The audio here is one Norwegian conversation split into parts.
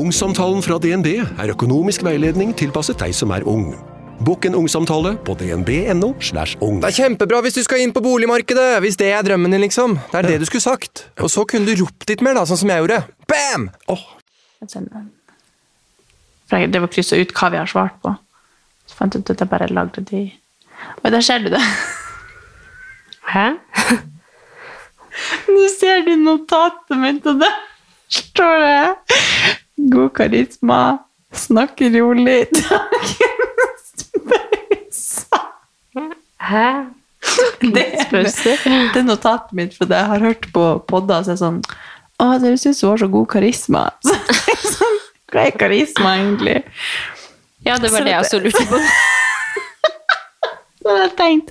Ungsamtalen fra DNB er økonomisk veiledning tilpasset deg som er ung. Bokk en ungsamtale på dnb.no. slash ung. Det er kjempebra hvis du skal inn på boligmarkedet, hvis det er drømmen din, liksom. Det er det du skulle sagt. Og så kunne du ropt litt mer, da, sånn som jeg gjorde. Bam! For jeg- det var kryssa ut hva vi har svart på. Så fant jeg ut at jeg bare lagde de Oi, der ser du det. Hæ? Nå ser du notatet mitt, og der står det God karisma, snakker rolig Hæ? Det, det er notatet mitt, for jeg har hørt på podder så er det sånn Å, dere syns hun har så god karisma. Så, sånn, hva er karisma, egentlig? Ja, det var Så det jeg også lurte på. Så jeg tenkt,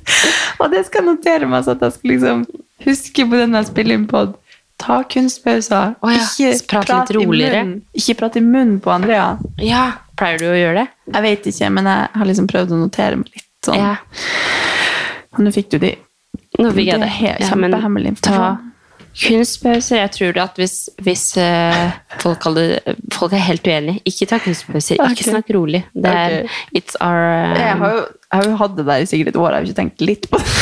og det skal notere meg, så at jeg skal liksom huske på den jeg spiller inn pod. Ta kunstpauser. Oh, ja, prate litt roligere. Ikke prate i munnen på Andrea. Ja, Pleier du å gjøre det? Jeg vet ikke, men jeg har liksom prøvd å notere meg litt sånn. Ja. Og nå fikk du de. Nå fikk jeg Det det. er helt Ja, kjempehemmelig Ta kunstpauser. Jeg tror at hvis, hvis uh, folk, kaller, folk er helt uenige, ikke ta kunstpauser. Ikke snakk rolig. Det er okay. It's our Jeg um, har, jo, jeg har jo hatt det der i sikkert et år, jeg har ikke tenkt litt på det.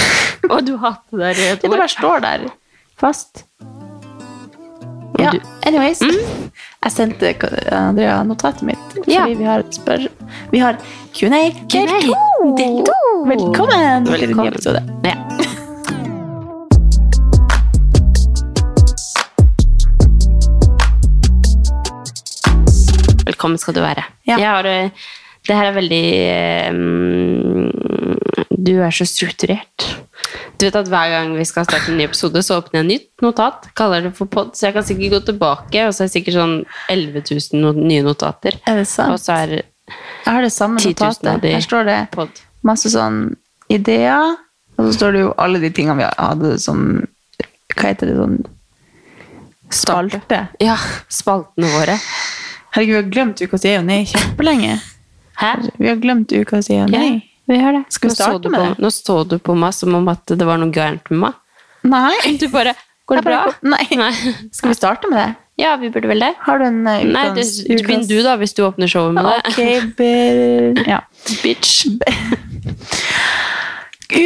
Og du har hatt det der i et Det år. bare står der fast. Ja, anyways. Jeg sendte Andrea notatet mitt, fordi Ja. vi har spør... Vi har Q&A del to! Velkommen, til ny episode. Ja. Velkommen skal du være. Ja. Har, eh, det her er veldig eh, Du er så strukturert. Du vet at Hver gang vi skal starte en ny episode, så åpner jeg en nytt notat. Kaller det for pod, Så jeg kan sikkert gå tilbake, og så er det sikkert sånn 11 000 no nye notater. Er det sant? Og så er Jeg har det samme 10 000 av notatet. Her står det pod. masse sånn ideer, og så står det jo alle de tingene vi hadde som Hva heter det sånn Spalte. Ja, spaltene våre. Herregud, vi har glemt ukas ja og nei kjempelenge. Her? Vi har glemt ukas ja og nei. Vi gjør det. Skal vi Nå starte med på, det? Nå så du på meg som om at det var noe gærent med meg. Nei. Du bare Går det bra? Nei. Nei. Skal vi starte med det? Ja, vi burde vel det. Har du en uh, Nei, det, du begynner du, da, hvis du åpner showet med det. Ok, ber... Ja. Bitch.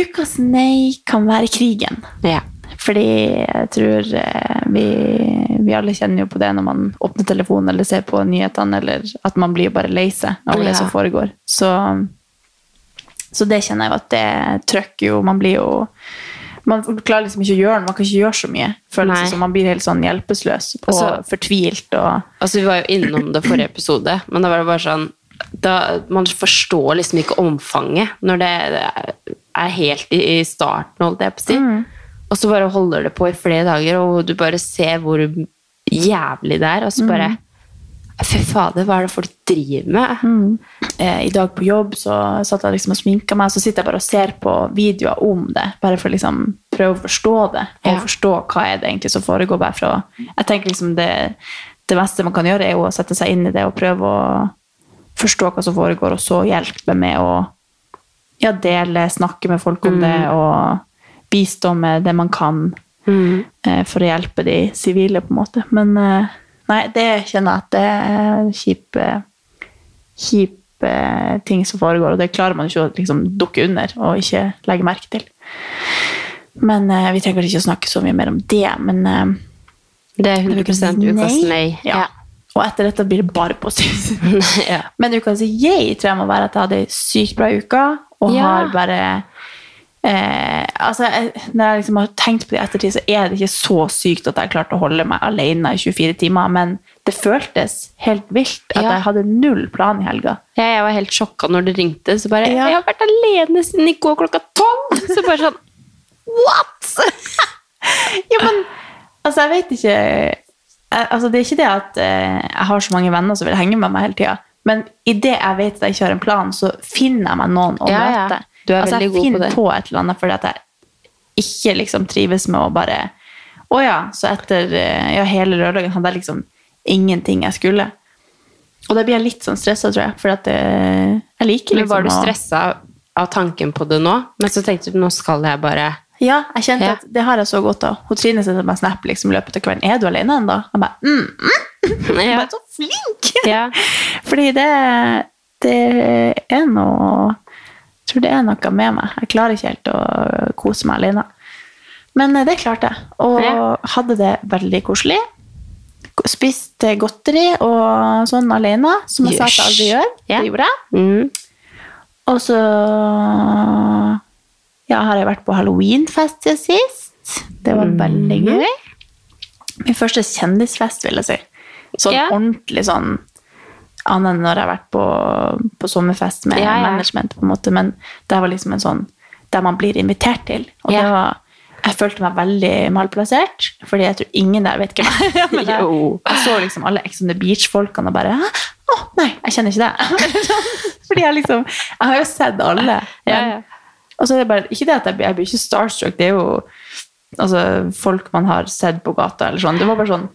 Ukas nei kan være krigen. Ja. Fordi jeg tror eh, vi, vi alle kjenner jo på det når man åpner telefonen eller ser på nyhetene, eller at man blir bare lei seg av det Ja. som foregår. Så, så det kjenner jeg at det trykker jo Man blir jo man klarer liksom ikke å gjøre noe, man kan ikke gjøre så mye. Føles som man blir helt sånn hjelpeløs og Altså- fortvilt. Og, Altså, vi var jo innom det forrige episode, men da var det bare sånn da, Man forstår liksom ikke omfanget når det er helt i, starten, holdt jeg på å si. Og så bare holder det på i flere dager, og du bare ser hvor jævlig det er. Og så bare Fy fader, hva er det folk driver med? eh, I dag på jobb så satt jeg liksom og sminka meg, så sitter jeg bare og ser på videoer om det. Bare for å liksom prøve å forstå det, og Ja. forstå hva er det egentlig som foregår. Bare for å, jeg tenker liksom det, det beste man kan gjøre, er jo å sette seg inn i det og prøve å forstå hva som foregår, og så hjelpe med å ja, dele, snakke med folk om det, og bistå med det man kan eh, for å hjelpe de sivile, på en måte. Men eh, nei, det kjenner jeg at det er kjipe kjipe ting som foregår, og det klarer man ikke å liksom, dukke under og ikke legge merke til. Men eh, vi trenger ikke å snakke så mye mer om det, men eh, Det er 100 ukas nei. Ja. Og etter dette blir det bare positivt. ja. Men ukas yay tror jeg må være at jeg hadde ei sykt bra uke, og Ja. har bare eh, altså, jeg, Når jeg liksom har tenkt på det i ettertid, så er det ikke så sykt at jeg klarte å holde meg alene i 24 timer, men det føltes helt vilt at Ja. jeg hadde null plan i helga. Ja, jeg var helt sjokka når du ringte. Så bare, Ja. Jeg har vært alene siden i går klokka tolv! Så bare sånn What?! Ja, men altså, jeg vet ikke jeg, altså det er ikke det at eh, jeg har så mange venner som vil henge med meg hele tida, men idet jeg vet at jeg ikke har en plan, så finner jeg meg noen å Ja, ja. møte. Du er altså, veldig jeg god på finner det. på et eller annet fordi at jeg ikke liksom trives med å bare Å ja, så etter eh, ja, hele lørdagen hadde jeg liksom ingenting jeg skulle. Og da blir jeg litt sånn stressa, tror jeg, for at eh, jeg liker Men liksom var du å- stressa av tanken på det nå? Men så tenkte du nå skal jeg bare Ja, jeg kjente Ja. at det har jeg så godt av. Hun Trine sendte meg snap liksom, i løpet av kvelden. Er du alene ennå? Jeg bare mm, mm. Jeg Ja. bare, så flink! Ja. Fordi det, det er noe Jeg tror det er noe med meg. Jeg klarer ikke helt å kose meg alene. Men eh, det klarte jeg. Og Ja. hadde det veldig koselig. Spiste godteri og sånn alene, som jeg sa at jeg aldri gjør. Det gjorde jeg. Mm. Og så ja, har jeg vært på halloweenfest siden sist. Det var veldig Mhm. gøy. Min første kjendisfest, vil jeg si. Sånn Ja. ordentlig sånn Annet enn når jeg har vært på, på sommerfest med Ja, ja. management, på en måte. Men det var liksom en sånn der man blir invitert til. Og det var jeg følte meg veldig malplassert, fordi jeg tror ingen der vet hvem jeg er. Jeg, jeg så liksom alle Ex on the Beach-folkene og bare Å, nei, jeg kjenner ikke deg. fordi jeg liksom Jeg har jo sett alle. Men, Ja, ja. Og så er det bare Ikke det at jeg, jeg blir ikke starstruck, det er jo altså, folk man har sett på gata eller sånn. Det var bare sånn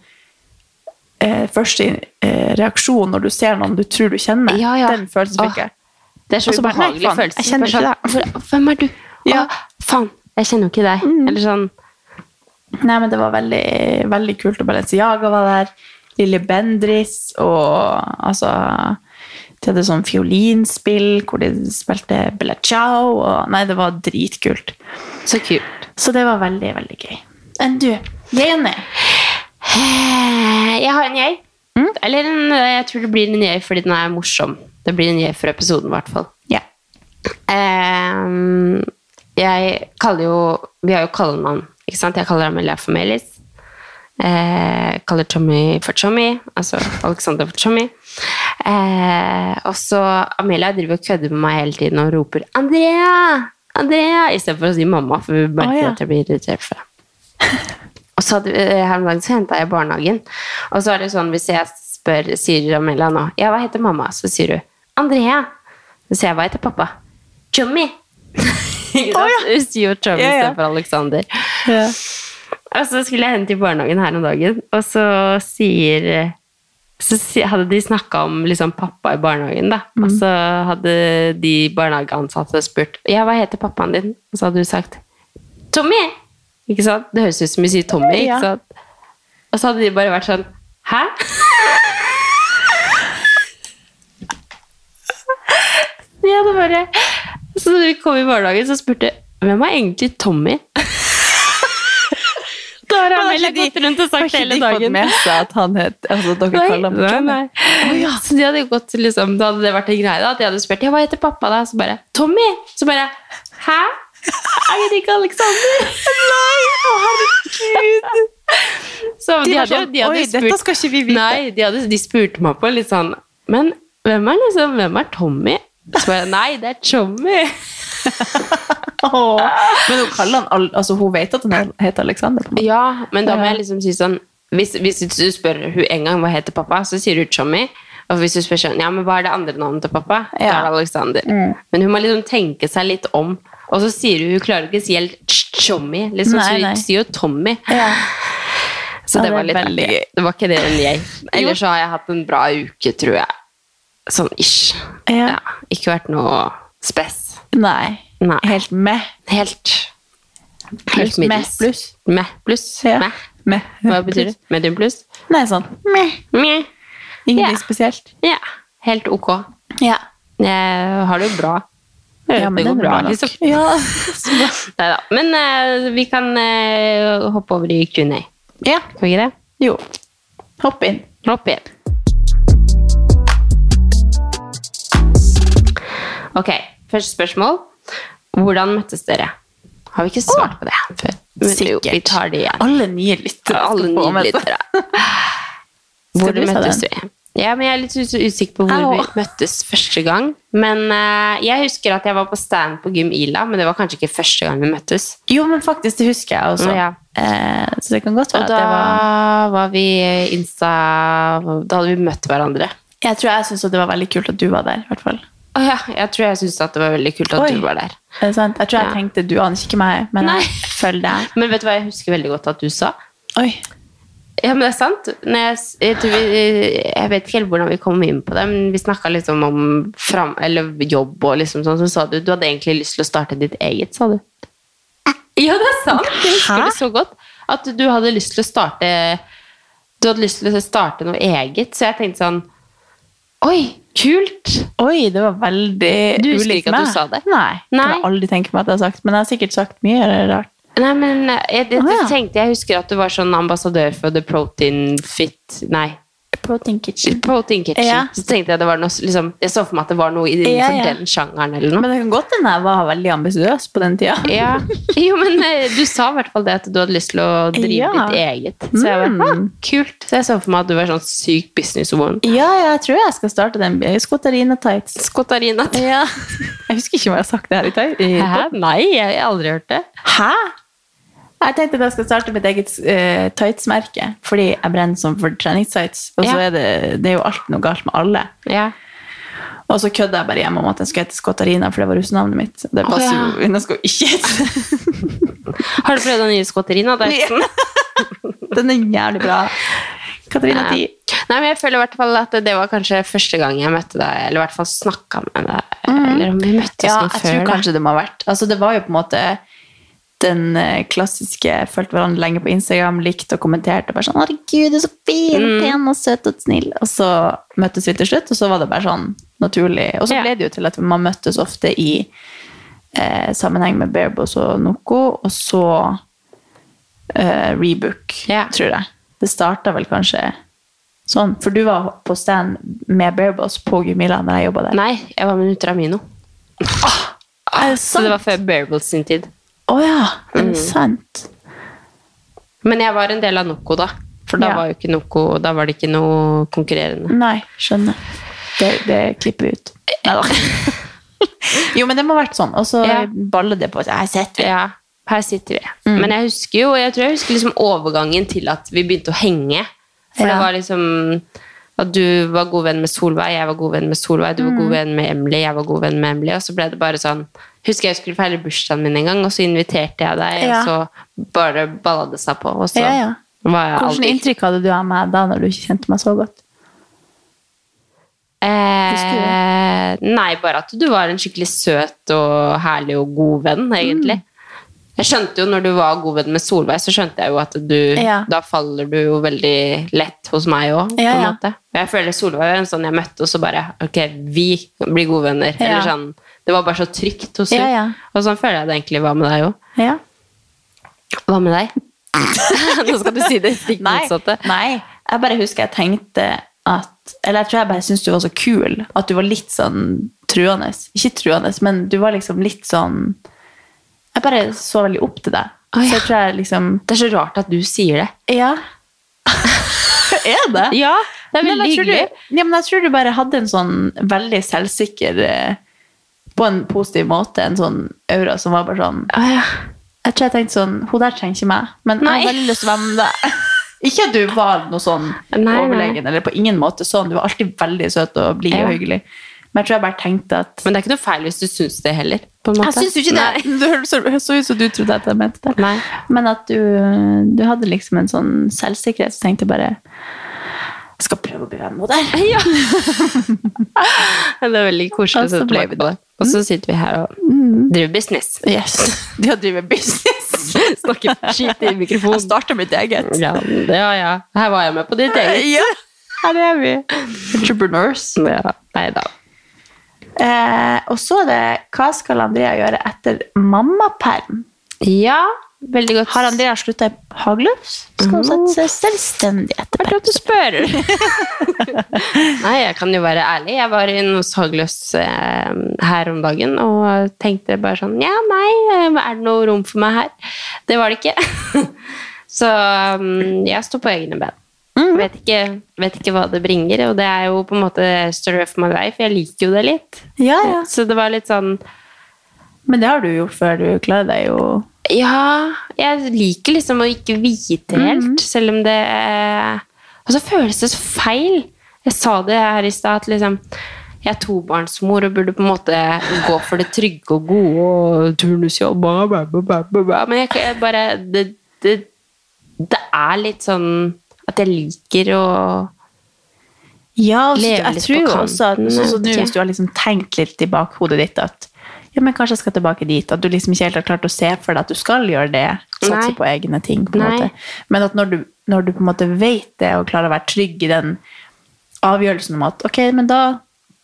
eh, Første eh, reaksjon når du ser noen du tror du kjenner, Ja, ja. den følelsen fikk jeg. Det er så Og så bare, nei, ubehagelig faen, følelse. jeg kjenner ikke deg. Hvem er du? Ja. Mm. Å, faen, jeg kjenner jo ikke deg. Eller sånn Nei, men det var veldig, veldig kult. Og Balenciaga var der. Lille Bendris og altså De hadde sånn fiolinspill hvor de spilte Bella Ciao. Og, nei, det var dritkult. Så kult. Så det var veldig, veldig gøy. Enn du? Jenny? Eh, Jeg har en jeg. Mm. Eller en, jeg tror det blir en jeg fordi den er morsom. Det blir en jeg for episoden, i hvert fall. Ja. Ehm, jeg kaller jo Vi har jo kallenavn, ikke sant? Jeg kaller Amelia for Melis. Eh, kaller Tommy for Tommy, altså Alexander for Tommy. Eh, og så Amelia driver og kødder med meg hele tiden og roper 'Andrea!' Andrea! Istedenfor å si mamma, for hun merker oh, ja. at jeg blir irritert for. Og så hadde, her om dagen så henta jeg barnehagen. Og så er det sånn, hvis jeg spør, sier Amelia nå Ja, hva heter mamma? Så sier hun Andrea. Så sier jeg hva heter pappa? 'Jommy'. oh, ja. Hun sier jo Chummy Ja, ja. istedenfor Alexander. Og så skulle jeg hente i barnehagen her om dagen, og så sier så hadde de snakka om liksom pappa i barnehagen, da. Og så hadde de barnehageansatte spurt ja, hva heter pappaen din, og så hadde hun sagt Tommy! Ikke sant? Det høres ut som vi sier Tommy, ikke sant? Og så hadde de bare vært sånn Hæ? De hadde bare Så da vi kom i barnehagen, så spurte hvem er egentlig Tommy? Har vel gått rundt og sagt hele dagen. med seg at han het altså, Dere Nei, kaller ham for nei, Oh, ja. Så de hadde gått liksom, Da hadde det vært en greie da, at de hadde spurt ja, hva heter pappa da? Så bare Tommy! Så bare Hæ? Er det ikke Alexander? Nei, herregud! Så de, De hadde, sånn, de hadde «Oi, spurt, dette skal ikke vi vite». Nei, de, hadde, de spurte meg på litt sånn Men hvem er liksom, hvem er Tommy? Så bare Nei, det er Tommy. Men hun kaller han al- altså, Hun vet at han heter Alexander. Ja, men da må jeg liksom si sånn hvis, hvis du spør hun en gang hva heter pappa, så sier hun Tommy. Og hvis du spør sånn, ja, men hva er det andre navnet til pappa? Ja. da er det Alexander. Men hun må liksom tenke seg litt om. Og så sier hun hun klarer ikke å si helt Tommy, liksom, Nei, så nei. hun sier jo Tommy. Ja. Så Ja, det det var litt veldig gøy. Det var ikke det enn jeg. Ellers så har jeg hatt en bra uke, tror jeg. Sånn ish. Ja. Ja, ikke vært noe spess. Nei. Nei. Helt med. Helt Helt med, middels. pluss. Med pluss. Ja. Med. med. Hva betyr det? Medium pluss? Nei, sånn meh. Meh. Ingenting Ja. spesielt. Ja, helt ok. Ja. Jeg har det jo bra. Ja, men det går bra, liksom. Ja. Neida. Men uh, vi kan uh, hoppe over i Q&A. ja. Kan vi ikke det? Jo. Hopp inn. Hopp inn. Ok, første spørsmål. Hvordan møttes dere? Har vi ikke svart på det før? Sikkert. vi tar det igjen. Alle nye lyttere. Alle nye lyttere. Hvor møttes vi? Ja, men Jeg er litt usikker på hvor vi møttes første gang. Men uh, jeg husker at jeg var på stand på Gym Ila, men det var kanskje ikke første gang vi møttes. Jo, men faktisk, det husker jeg også. Ja. Eh, så det kan godt være Og at det var var vi Insta Da hadde vi møtt hverandre. Jeg tror jeg syntes det var veldig kult at du var der, i hvert fall. Å ja, jeg tror jeg syntes det var veldig kult at Oi. du var der. Er? Jeg tror jeg Ja. tenkte du aner ikke meg, men Nei. jeg følger deg. Men vet du hva jeg husker veldig godt at du sa? Oi. Ja, men det er sant. Jeg, jeg, vi, jeg vet ikke helt hvordan vi kom inn på det, men vi snakka liksom om fram, eller jobb og liksom sånn, så sa du du hadde egentlig lyst til å starte ditt eget, sa du. Ja, det er sant. Jeg husker Hæ? det så godt. At du hadde lyst til å starte Du hadde lyst til å starte noe eget, så jeg tenkte sånn Oi, kult! Oi, det var veldig Du husker ulikt ikke at du sa det? Nei. Det Nei. kan jeg aldri tenke meg at jeg har sagt, men jeg har sikkert sagt mye rart. Nei, men eh, jeg, det, ja. tenkte jeg husker at du var sånn ambassadør for The Protein Fit Nei, Protein Kitchen. Protein Kitchen. Ja. Så tenkte jeg det var noe liksom, Jeg så for meg at det var noe innenfor Ja, ja. den sjangeren eller noe. Men det kan godt hende jeg var veldig ambisiøs på den tida. Ja. Jo, men eh, du sa i hvert fall det at du hadde lyst til å drive ditt eget. Så jeg var. «Ah, kult. Så jeg så for meg at du var sånn syk businesswoman. Ja, ja, jeg tror jeg skal starte den Skotarina tights. Skotarina. Ja. Jeg husker ikke om jeg har sagt det her i. Hæ? Nei, jeg har aldri hørt det. Hæ? Jeg tenkte jeg skal starte mitt eget uh, tights-merke, fordi jeg brenner som for treningstights. Og så Ja. er det, det er jo alt noe galt med alle. Ja. Og så kødda jeg bare hjemme om at jeg skulle hete Skotarina, for det var russenavnet mitt. Det passer passer ja. jo, den skal ikke hete Har du prøvd den nye skottarina? Dyson? Den er jævlig bra. Katarina. 10. Nei, men jeg føler i hvert fall at det var kanskje første gang jeg møtte deg, eller i hvert fall snakka med deg. Eller om vi møttes Mm. Ja, noe jeg tror kanskje det må ha vært. Altså, det var jo på en måte den eh, klassiske fulgte hverandre lenge på Instagram, likte og kommenterte. Bare sånn 'Herregud, du er så fin, Mm. pen og søt og snill.' Og så møttes vi til slutt, og så var det bare sånn naturlig. Og så ble det jo til at man møttes ofte i eh, sammenheng med Barebos og Noco, og så eh, Rebook, tror jeg. Det starta vel kanskje sånn. For du var på stand med Barebos på Gumila når jeg jobba der. Nei, jeg var med Nutramino. Er det Så det var før Barebos sin tid. Å ja, er Mm. sant? Men jeg var en del av Noco da. For da Ja. var jo ikke Noko, Da var det ikke noe konkurrerende. Nei, skjønner. Det, det klipper vi ut. Jo, men det må ha vært sånn. Og så Ja. baller det på seg. Her sitter vi. Ja, her sitter vi. Mm. Men jeg husker jo Jeg tror jeg husker liksom overgangen til at vi begynte å henge. For det var liksom at du var god venn med Solveig, jeg var god venn med Solveig, du var Mm. god venn med Emily, jeg var god venn med Emily. Og så ble det bare sånn Husker jeg skulle feire bursdagen min en gang, og så inviterte jeg deg, Ja. og så bare balla det seg på. Og så Ja, ja. var jeg Hvilket inntrykk hadde du av meg da når du ikke kjente meg så godt? Eh, nei, bare at du var en skikkelig søt og herlig og god venn, egentlig. Mm. Jeg skjønte jo når du var god venn med Solveig, så skjønte jeg jo at du Ja. Da faller du jo veldig lett hos meg òg, på en måte. Jeg føler Solveig er en sånn jeg møtte, og så bare Ok, vi blir gode venner. Ja. Eller sånn Det var bare så trygt hos Ja, henne. ja. Og sånn føler jeg det egentlig var med deg òg. Ja. Hva med deg? Nå skal du si det stikk Nei, motsatte. nei, jeg bare husker jeg tenkte at Eller jeg tror jeg bare syntes du var så kul. At du var litt sånn truende. Ikke truende, men du var liksom litt sånn Jeg bare så veldig opp til deg. Oh, ja. Så jeg tror jeg liksom Det er så rart at du sier det. Ja. er det? Ja, det er veldig hyggelig. Ja, men jeg tror du bare hadde en sånn veldig selvsikker eh, På en positiv måte, en sånn aura som var bare sånn oh, ja. Jeg tror jeg tenkte sånn Hun der trenger ikke meg, men Nei. jeg har veldig lyst til å være med deg. Ikke at du var noe sånn overlegen, eller på ingen måte sånn. Du var alltid veldig søt og blid og hyggelig. Men jeg tror jeg bare tenkte at Men det er ikke noe feil hvis du syns det heller. på en måte. Jeg syns jo ikke det! Det hørtes så- så ut som du trodde at jeg mente det. Nei. Men at du, du hadde liksom en sånn selvsikkerhet, så tenkte jeg bare Jeg skal prøve å bli venn med deg. Ja. det er veldig koselig Og så ble vi det. Og så sitter vi her og driver business. Yes. De har drevet business. Snakker skit i mikrofonen. starta mitt eget. Ja, ja, ja. Her var jeg med på ditt eget. Ja, her er vi. Entrepreneurs. Ja, nei da. Eh, og så er det Hva skal Andrea gjøre etter mammaperm? Ja, veldig godt. Har Andrea slutta i Hagløfs? Skal hun sette seg selvstendig etter det du spør. Nei, jeg kan jo være ærlig. Jeg var inne hos Hagløs eh, her om dagen og tenkte bare sånn Ja, nei, eh, er det noe rom for meg her? Det var det ikke. Så um, jeg sto på egne ben. Jeg vet ikke, vet ikke hva det bringer, og det er jo på en måte story of my life. Jeg liker jo det litt. Ja, ja. Så det var litt sånn Men det har du gjort før. Du klarer deg jo Ja, jeg liker liksom å ikke vite helt, selv om det Og så føles det så feil. Jeg sa det her i stad, at liksom jeg er tobarnsmor og burde på en måte gå for det trygge og gode og turnusjobb. Men jeg bare det, det, det er litt sånn at jeg liker å Ja, Leve jeg litt tror på kanten. at så, ikke? hvis du har liksom tenkt litt i bakhodet ditt at ja, men kanskje jeg skal tilbake dit, at du liksom ikke helt har klart å se for deg at du skal gjøre det, satse på egne ting, på en Nei. måte. Men at når du, når du på en måte vet det, og klarer å være trygg i den avgjørelsen om at ok, men da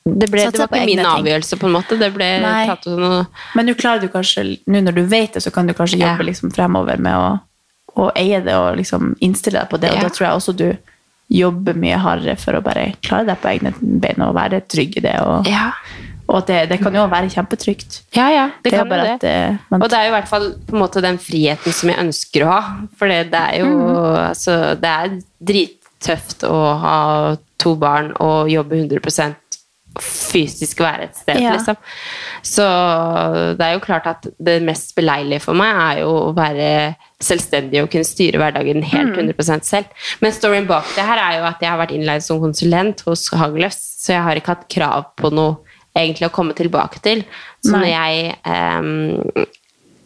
Det, ble, det var på ikke min ting. avgjørelse, på en måte. Det ble Nei. tatt noe Men nå klarer du kanskje, nå når du vet det, så kan du kanskje Ja. jobbe liksom fremover med å, å eie det og liksom innstille deg på det. Og Ja. da tror jeg også du jobber mye hardere for å bare klare deg på egne bein og være trygg i det. Og, Ja. og det, det kan jo være kjempetrygt. Ja, ja. Det, Det kan jo det. det- man- Og det er jo i hvert fall på en måte den friheten som jeg ønsker å ha. For det, det er jo mm. altså, Det er drittøft å ha to barn og jobbe 100 fysisk være et sted, Ja. liksom. Så det er jo klart at det mest beleilige for meg er jo å være selvstendig og kunne styre hverdagen helt 100% selv. Men storyen bak det her er jo at jeg har vært innleid som konsulent hos Hagløs, så jeg har ikke hatt krav på noe egentlig å komme tilbake til. Så når jeg um,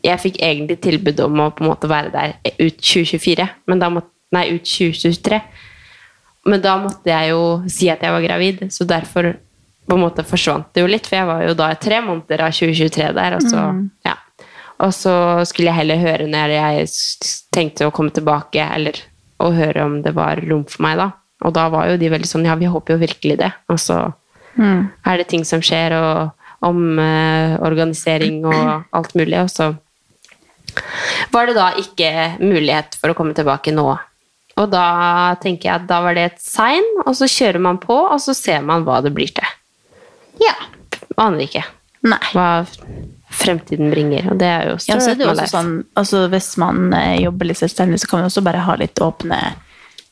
Jeg fikk egentlig tilbud om å på en måte være der ut 2024, men da måtte, nei, ut 2023. Men da måtte jeg jo si at jeg var gravid, så derfor på en måte forsvant det jo litt. For jeg var jo da tre måneder av 2023 der, og så, ja. Og så skulle jeg heller høre når jeg tenkte å komme tilbake, eller å høre om det var rom for meg da. Og da var jo de veldig sånn, ja, vi håper jo virkelig det. Og så er det ting som skjer, og om eh, organisering og alt mulig, og så var det da ikke mulighet for å komme tilbake nå. Og da tenker jeg at da var det et sign, og så kjører man på, og så ser man hva det blir til. Ja. Aner ikke Nei. hva fremtiden bringer, og det er jo Ja, så er det jo også sånn, altså Hvis man eh, jobber litt selvstendig, så kan man også bare ha litt åpne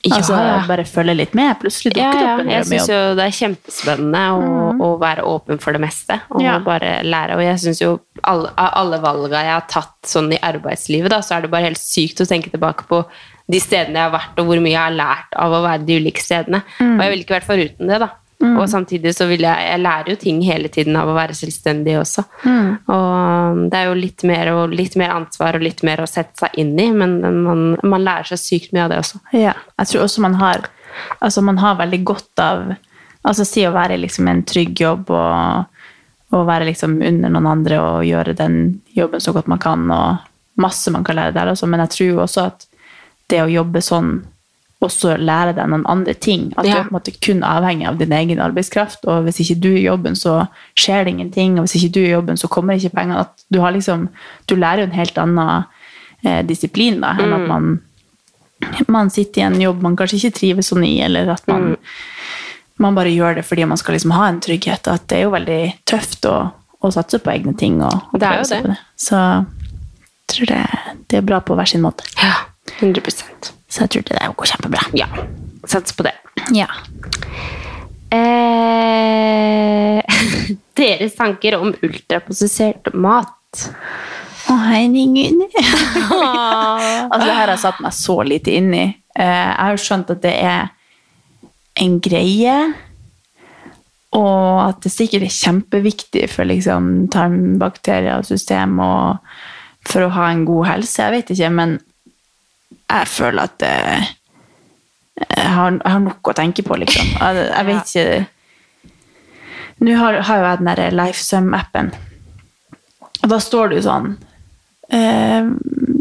Ja, altså ja. Bare følge litt med. Plutselig dukker det ja, opp en jeg syns jo det er kjempespennende å, å være åpen for det meste. Og bare lære. Og jeg syns jo alle, av alle valga jeg har tatt sånn i arbeidslivet, da, så er det bare helt sykt å tenke tilbake på de stedene jeg har vært, og hvor mye jeg har lært av å være de ulike stedene. Og jeg ville ikke vært foruten det, da. Og samtidig så vil jeg Jeg lærer jo ting hele tiden av å være selvstendig også. Og det er jo litt mer, og litt mer ansvar og litt mer å sette seg inn i, men man, man lærer seg sykt mye av det også. Ja, jeg tror også man har altså man har veldig godt av altså si å være liksom en trygg jobb og, og være liksom under noen andre og gjøre den jobben så godt man kan, og masse man kan lære der også, men jeg tror også at det å jobbe sånn også lære deg noen andre ting. At du er på en måte kun avhengig av din egen arbeidskraft, og hvis ikke du i jobben, så skjer det ingenting, og hvis ikke du i jobben, så kommer ikke pengene. At du, har liksom, du lærer jo en helt annen eh, disiplin da, enn at man man sitter i en jobb man kanskje ikke trives sånn i, eller at man, man bare gjør det fordi man skal liksom ha en trygghet. At det er jo veldig tøft å, å satse på egne ting. Og, og Det er jo det. det. Så jeg tror det, det er bra på hver sin måte. Ja, 100 Så jeg tror det går kjempebra. Ja. Sats på det. Ja. Eh, deres tanker om ultraprosessert mat. Å, herregud. altså, det her har jeg satt meg så lite inn i. Eh, Jeg har jo skjønt at det er en greie, og at det sikkert er kjempeviktig for liksom, tarmbakterier og system og for å ha en god helse. Jeg vet ikke, men jeg føler at jeg, har, jeg har nok å tenke på, liksom. Jeg, jeg vet ikke Nå har, har jo jeg den der LifeSum-appen. Og da står det jo sånn eh,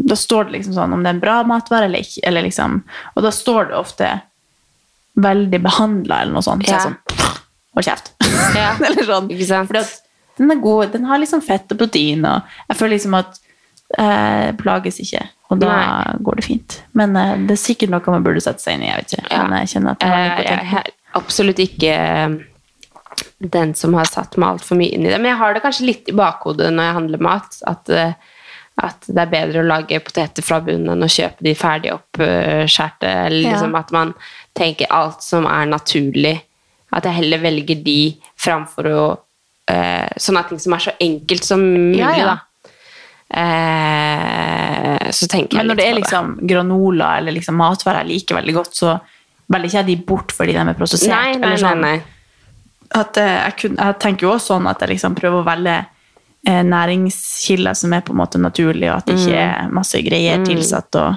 Da står det liksom sånn om det er en bra matvare eller ikke. Eller liksom, og da står det ofte 'veldig behandla' eller noe sånt. Så Ja. sånn Hold kjeft. Ja, eller sånn. Fordi den er god. Den har liksom fett og protein, og jeg føler liksom at eh, plages ikke. Og da Nei. går det fint. Men eh, det er sikkert noe man burde sette seg inn i. jeg vet ikke. Ja. Men jeg kjenner at jeg Eh, Jeg er absolutt ikke eh, den som har satt meg altfor mye inn i det. Men jeg har det kanskje litt i bakhodet når jeg handler mat, at at det er bedre å lage poteter fra bunnen enn å kjøpe de ferdig oppskjærte. Eller Ja. liksom at man tenker alt som er naturlig. At jeg heller velger de framfor å eh, Sånne ting som er så enkelt som mulig, Ja, ja. da. Eh, så tenker jeg Men når det er på liksom granola eller liksom matvarer jeg liker veldig godt, så velger ikke jeg de bort fordi de er prosessert. Nei, nei, eller sånn. nei, nei. At, eh, jeg, kun, jeg tenker jo også sånn at jeg liksom prøver å velge eh, næringskilder som er på en måte naturlige, og at det Mm. ikke er masse greier tilsatt. Og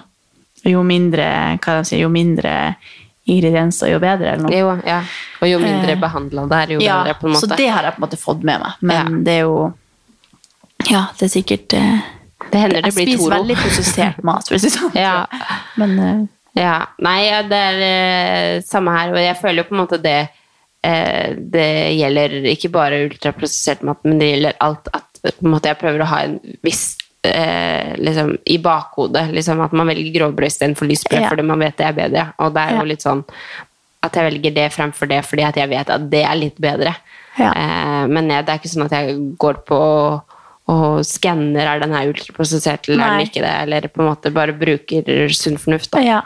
jo mindre, hva de sier, jo mindre ingredienser, jo bedre. Eller noe. Jo, ja. Og jo mindre Eh, behandla det er, jo ja, bedre, på en måte. Så det har jeg på en måte fått med meg. Men Ja. det er jo Ja, det er sikkert eh, Det hender det Jeg spiser veldig prosessert mat, for å si det sånn. Ja. Men eh, Ja, nei, ja, det er eh, samme her, og jeg føler jo på en måte det eh, Det gjelder ikke bare ultraprosessert mat, men det gjelder alt at på en måte jeg prøver å ha en viss eh, liksom, i bakhodet, liksom at man velger grovbrød istedenfor lysbrød Ja. fordi man vet det er bedre, og det er jo litt sånn at jeg velger det fremfor det fordi at jeg vet at det er litt bedre. Ja. Eh, men jeg, det er ikke sånn at jeg går på og skanner er den her ultraprosessert eller er den ikke det, eller på en måte bare bruker sunn fornuft. Da. Ja.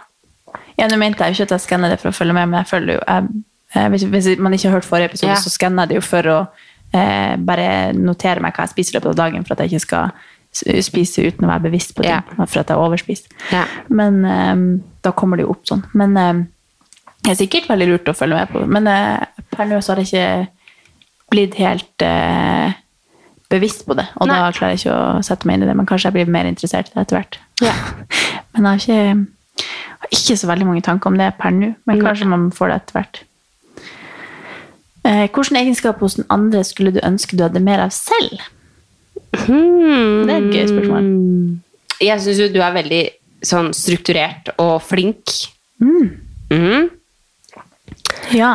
ja, nå mente jeg jo ikke at jeg skanner det for å følge med, men jeg føler jo jeg, jeg, hvis, hvis man ikke har hørt forrige episode, Ja. så skanner jeg det jo for å eh, bare notere meg hva jeg spiser i løpet av dagen, for at jeg ikke skal spise uten å være bevisst på det, Ja. for at jeg har overspist. Ja. Men eh, da kommer det jo opp sånn. Men eh, det er sikkert veldig lurt å følge med på. Men eh, per nå så har det ikke blitt helt eh, bevisst på det, og da klarer jeg ikke å sette meg inn i det, men kanskje jeg blir mer interessert i det etter hvert. Ja. Men jeg har ikke, har ikke så veldig mange tanker om det per nå, men kanskje man får det etter hvert. Eh, hvilken egenskap hos den andre skulle du ønske du hadde mer av selv? Hmm. Det er et gøy spørsmål. Jeg syns jo du er veldig sånn strukturert og flink. Mhm. Ja.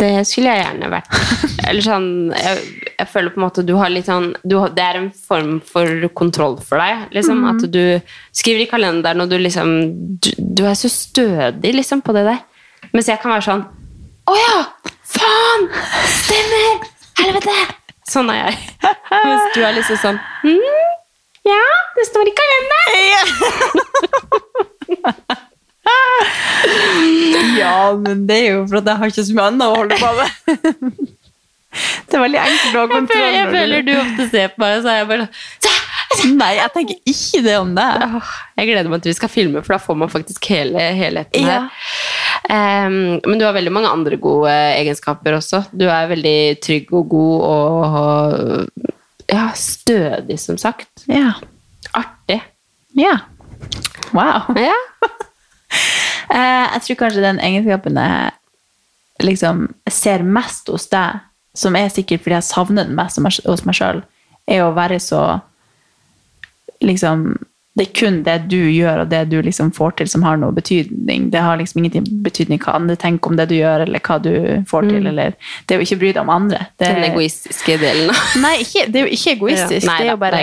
Det skulle jeg gjerne vært. Eller sånn jeg, jeg føler på en måte du har litt sånn du, har- Det er en form for kontroll for deg. Liksom, At du skriver i kalenderen, og du liksom du, du er så stødig liksom på det der. Mens jeg kan være sånn Å ja! Faen! Stemmer! Helvete! Sånn er jeg. Mens du er liksom sånn «Hm, Ja, det står i kalenderen! ja, men det er jo for at jeg har ikke så mye annet å holde på med. det er veldig enkelt å ha Jeg kontroll. føler, jeg du- føler du ofte ser på meg, og så er jeg bare sånn Nei, jeg tenker ikke det om deg. Jeg gleder meg til vi skal filme, for da får man faktisk hele helheten her. Ja. Um, men du har veldig mange andre gode egenskaper også. Du er veldig trygg og god og ja, stødig, som sagt. Ja. Artig. ja. Wow. Ja. Eh, jeg tror kanskje den egenskapen jeg liksom ser mest hos deg, som er sikkert fordi jeg savner den mest hos meg- sjøl, er å være så liksom Det er kun det du gjør, og det du liksom får til, som har noe betydning. Det har liksom ingenting betydning hva andre tenker om det du gjør, eller hva du får til. eller Det er jo ikke å bry deg om andre. Det, Den egoistiske delen. Nei, ikke, det er jo ikke egoistisk. Ja, nei det er jo bare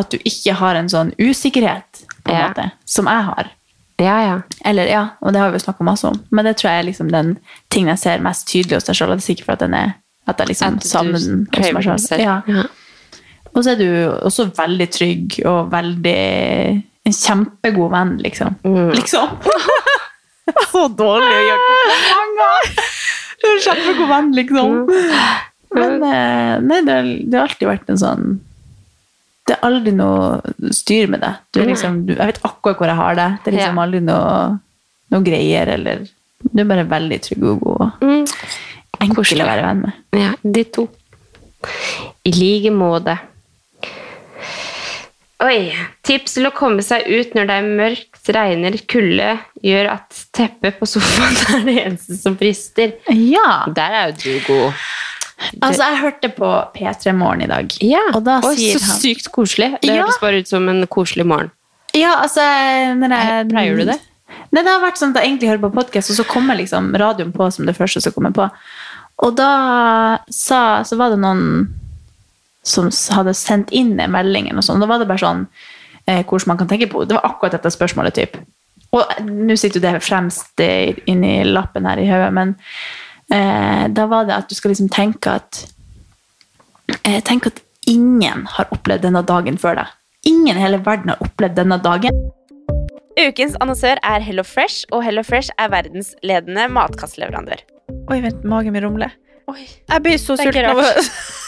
at du ikke har en sånn usikkerhet, på en Ja. måte, som jeg har. Ja, ja. Eller, ja, og det har vi jo snakket masse om. Men det tror jeg er liksom den tingen jeg ser mest tydelig hos deg sjøl. Det er sikkert for at, den at jeg liksom savner den hos meg selv. Ja. Ja. Og så er du også veldig trygg og veldig En kjempegod venn, liksom. Mm. Liksom! så dårlig å gjøre komplimenter! Du er en kjempegod venn, liksom. Men eh, nei, det, har- det har alltid vært en sånn Det er aldri noe styr med det. Du liksom, du, jeg vet akkurat hvor jeg har det. Det er liksom Ja. aldri noe, noe greier, eller Du er bare veldig trygg og god. og Mm. Enkel å være venn med. ja de to. I like måte. Oi. Tips til å komme seg ut når det er mørkt, regner, kulde, gjør at teppet på sofaen er det eneste som frister. Ja! Der er jo du god. Altså, jeg hørte på P3 Morgen i dag, Ja. og da Oi, sier så han sykt koselig. Det Ja. høres bare ut som en koselig morgen. Ja, altså jeg, Pleier du det? Nei, det har vært sånn at jeg egentlig hører på podkast, og så kommer liksom radioen på som det første som kommer på. Og da sa, så var det noen som hadde sendt inn en melding, noe sånt. Da var det bare sånn eh, hvordan man kan tenke på Det var akkurat dette spørsmålet, typ. Og eh, nå sitter jo det fremst eh, inni lappen her i hodet, men eh, da var det at du skal liksom tenke at eh, Tenk at ingen har opplevd denne dagen før deg. ingen i hele verden har opplevd denne dagen. Ukens annonsør er Hello Fresh, og Hello Fresh er verdensledende matkastleverandør. Oi, vent, magen min rumler. Oi. Jeg blir så sulten av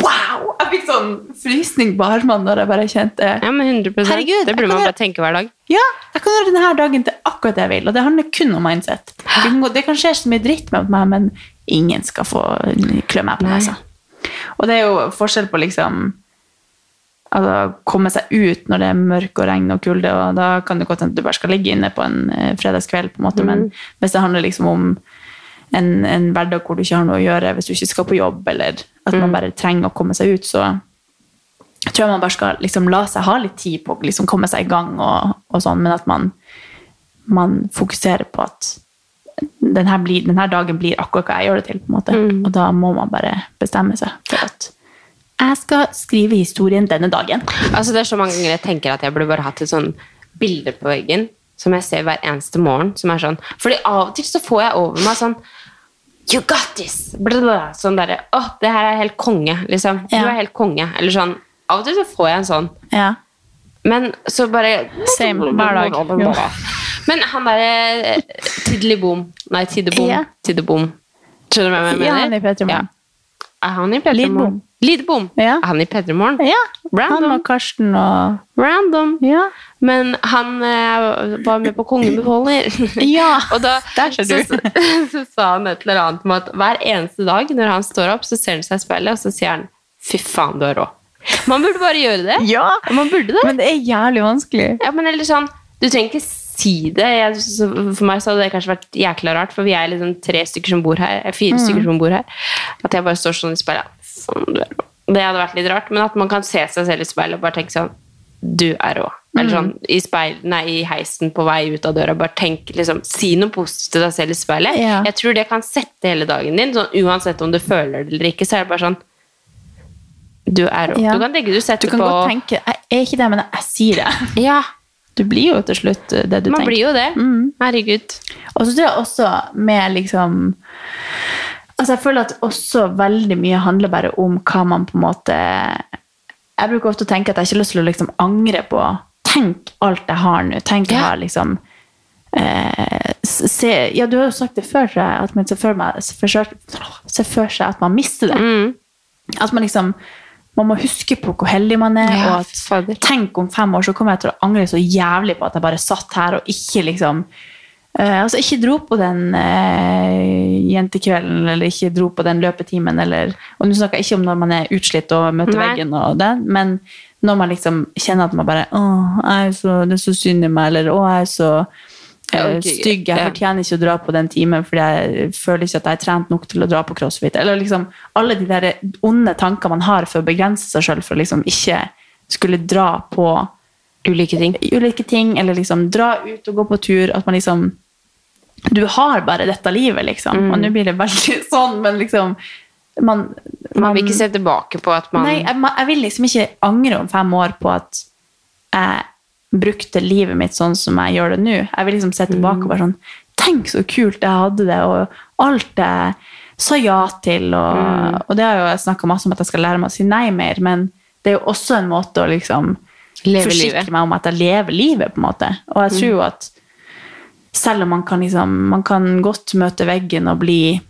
Wow! Jeg fikk sånn frysning på armene når jeg bare kjente Ja, men 100 Herregud, Det burde man gjøre- bare tenke hver dag. Ja, jeg kan gjøre denne dagen til akkurat det jeg vil, og det handler kun om mindset. Det kan, skje så mye dritt med meg, men ingen skal få klø meg på nesa. Og det er jo forskjell på liksom altså, komme seg ut når det er mørk og regn og kulde, og da kan det godt hende at du bare skal ligge inne på en eh, fredagskveld, på en måte, men hvis det handler liksom om en, en hverdag hvor du ikke har noe å gjøre, hvis du ikke skal på jobb, eller at man bare trenger å komme seg ut, så tror jeg man bare skal liksom la seg ha litt tid på å liksom komme seg i gang, og, og sånn, men at man, man fokuserer på at denne, blir, denne dagen blir akkurat hva jeg gjør det til, på en måte. Og da må man bare bestemme seg for at jeg skal skrive historien denne dagen. Altså Det er så mange ganger jeg tenker at jeg burde bare hatt et sånn bilde på veggen som jeg ser hver eneste morgen. som er sånn, Fordi av og til så får jeg over meg sånn You got this! Blablabla, sånn derre Å, det her er helt konge, liksom. Du er helt konge. Eller sånn. Av og til så får jeg en sånn. Ja. Men så bare Same, hver dag. Jo. Men han derre Tiddeliboom Nei, Tiddebom. Ja. Tiddebom. Skjønner du hva jeg mener? Ja, han i P3 Morgen. Er han i P3 Lidbom. Morgen? Lidbom. Ja. Er han i P3 Morgen? ja. Han og Karsten og Random. Ja. Men han eh, var med på Kongebefaler. Ja, og da der ser du. Så, så, så sa han et eller annet om at hver eneste dag når han står opp, så ser han seg i speilet, og så sier han 'fy faen, du er rå'. Man burde bare gjøre det. Ja, Man burde det. men det er jævlig vanskelig. Ja, men eller sånn, Du trenger ikke si det. Jeg, så, for meg så hadde det kanskje vært jækla rart, for vi er liksom tre stykker som bor her. fire Fire stykker som bor her. At jeg bare står sånn i speilet. Sånn. Det hadde vært litt rart, men at man kan se seg selv i speilet og bare tenke sånn Du er rå. Eller sånn i, speil, nei, i heisen på vei ut av døra. Bare tenk, liksom, Si noe positivt til deg selv i speilet. Ja. Jeg tror det kan sette hele dagen din. Sånn, uansett om du føler det eller ikke, så er det bare sånn Du er rå. Ja. Du kan tenke du Du kan på godt tenke Jeg er ikke det, men jeg sier det. Ja, Du blir jo til slutt eh, det du man tenker. blir jo det. Herregud. Og så tror jeg også med liksom Altså jeg føler at også veldig mye handler bare om hva man på en måte Jeg bruker ofte å tenke at jeg ikke har lyst til å liksom angre på Tenk alt jeg har nå. Tenk jeg Ja. har liksom eh, se, Ja, du har jo sagt det før, at man ser for, meg, ser for seg at man mister det. Mm. At man liksom man må huske på hvor heldig man er. Ja, og at. Tenk om fem år så kommer jeg til å angre så jævlig på at jeg bare satt her og ikke liksom eh, altså Ikke dro på den eh, jentekvelden eller ikke dro på den løpetimen. Eller, og Nå snakker jeg ikke om når man er utslitt og møter Nei. veggen, og det, men når man liksom kjenner at man bare Åh, jeg er så, det er så synd i meg, eller Å, jeg er så eh, stygg. Jeg fortjener ikke å dra på den timen fordi jeg føler ikke at jeg er trent nok til å dra på crossfit. Eller liksom alle de der onde tanker man har for å begrense seg sjøl for å liksom ikke skulle dra på Ulike ting. ulike ting, eller liksom dra ut og gå på tur. At man liksom Du har bare dette livet, liksom. Mm. Og nå blir det veldig sånn, men liksom Man, Man vil ikke se tilbake på at man Nei, jeg, jeg vil liksom ikke angre om fem år på at jeg brukte livet mitt sånn som jeg gjør det nå. Jeg vil liksom se tilbake og bare sånn Tenk så kult jeg hadde det, og alt jeg sa ja til. Og, og det har jo jeg snakka masse om at jeg skal lære meg å si nei mer, men det er jo også en måte å liksom Leve forsikre livet. meg om at jeg lever livet, på en måte. Og jeg tror jo at selv om man kan liksom Man kan godt møte veggen og bli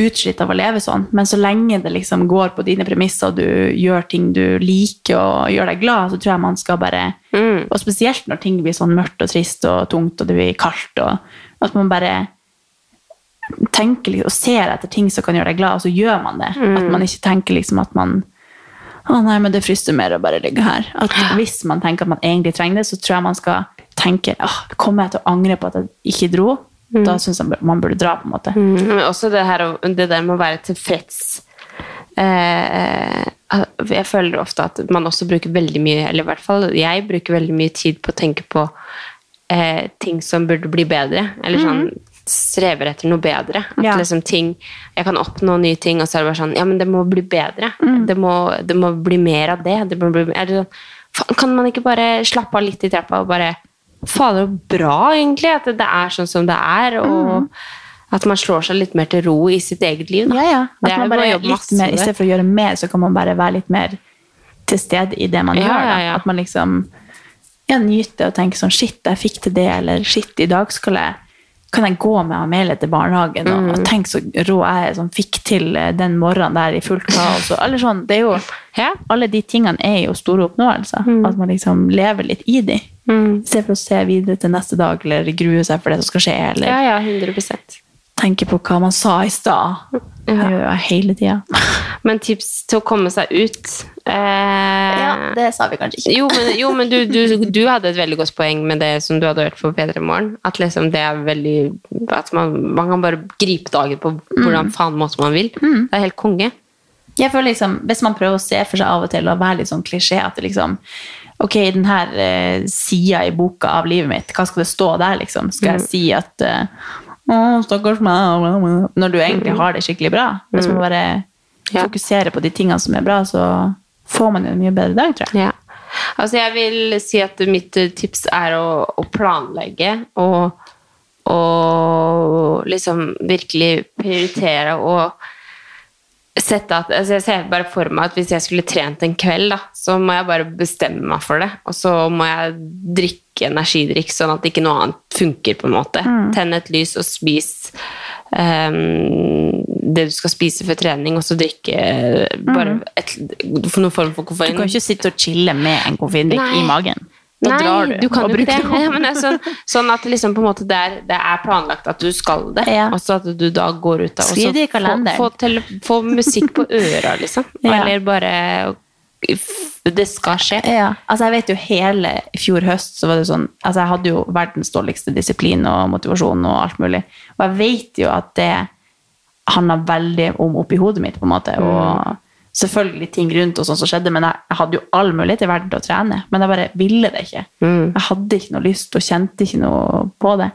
utslitt av å leve sånn, men så lenge det liksom går på dine premisser, og du gjør ting du liker og gjør deg glad, så tror jeg man skal bare Mm. Og spesielt når ting blir sånn mørkt og trist og tungt, og det blir kaldt, og at man bare tenker litt og ser etter ting som kan gjøre deg glad, og så gjør man det. Mm. At man ikke tenker liksom at man å nei, men det frister mer å bare ligge her. At hvis man tenker at man egentlig trenger det, så tror jeg man skal tenke åh, kommer jeg til å angre på at jeg ikke dro? Da syns jeg man burde dra, på en måte. Mm, Men også det, her, det der med å være tilfreds eh, Jeg føler ofte at man også bruker veldig mye, eller i hvert fall jeg bruker veldig mye tid på å tenke på eh, ting som burde bli bedre. Eller sånn strever etter noe bedre. At Ja. liksom ting Jeg kan oppnå nye ting, og så er det bare sånn Ja, men det må bli bedre. Det, må, det må bli mer av det. det bli, det sånn, kan man ikke bare slappe av litt i trappa og bare Fader, så bra, egentlig, at det er sånn som det er. og at man slår seg litt mer til ro i sitt eget liv. Da. Ja, ja. At man bare jobbe litt mer, Istedenfor for å gjøre mer, så kan man bare være litt mer til stede i det man Ja, gjør. Ja. At man liksom ja, nyter og tenker sånn Shit, jeg fikk til det, eller shit, i dag skal jeg kan jeg gå med Amelie til barnehagen, og, Mm. og tenk så rå jeg er som fikk til eh, den morgenen der i fullt kaos. Eller sånn, det jo, alle de tingene er jo store oppnåelser. Mm. At man liksom lever litt i de. I Se for å se videre til neste dag, eller grue seg for det som skal skje, eller Ja, ja, 100% tenke på hva man sa i stad. Det gjør jeg hele tida. Men tips til å komme seg ut eh, det sa vi kanskje ikke. Jo, men, jo, men du, du, du hadde et veldig godt poeng med det som du hadde hørt på P3 Morgen. At liksom det er veldig At man, man kan bare gripe dagen på hvordan faen måte man vil. Det er helt konge. Jeg føler liksom, Hvis man prøver å se for seg av og til og være litt sånn klisjé at det liksom Ok, den her eh, sida i boka av livet mitt, hva skal det stå der, liksom? Skal jeg si at eh, Å, stakkars meg bla, bla», Når du egentlig har det skikkelig bra. Hvis man bare Ja. fokuserer på de tingene som er bra, så får man jo en mye bedre dag, tror jeg. Ja. Altså, jeg vil si at mitt eh, tips er å, å planlegge og, og liksom virkelig prioritere og sette at altså Jeg ser bare for meg at hvis jeg skulle trent en kveld, da, så må jeg bare bestemme meg for det. Og så må jeg drikke energidrikk sånn at ikke noe annet funker, på en måte. Tenne et lys og spis um, det du skal spise før trening, og så drikke bare et, for noen form for Du kan ikke sitte og chille med en koffeindrikk i magen. Da Nei, drar du. du kan jo ikke det. Ja, er sånn, sånn at liksom det er, det er planlagt at du skal det, Ja. og så at du da går ut av og så. Få, få, tele, få musikk på øra, liksom. Ja. Eller bare Det skal skje. Ja, altså jeg vet jo hele i fjor høst så var det sånn Altså jeg hadde jo verdens dårligste disiplin og motivasjon og alt mulig. Og jeg vet jo at det handla veldig om oppi hodet mitt, på en måte. Og selvfølgelig ting rundt og sånn som skjedde, men jeg, jeg hadde jo all mulighet i verden til å trene. Men jeg bare ville det ikke. Jeg hadde ikke noe lyst og kjente ikke noe på det.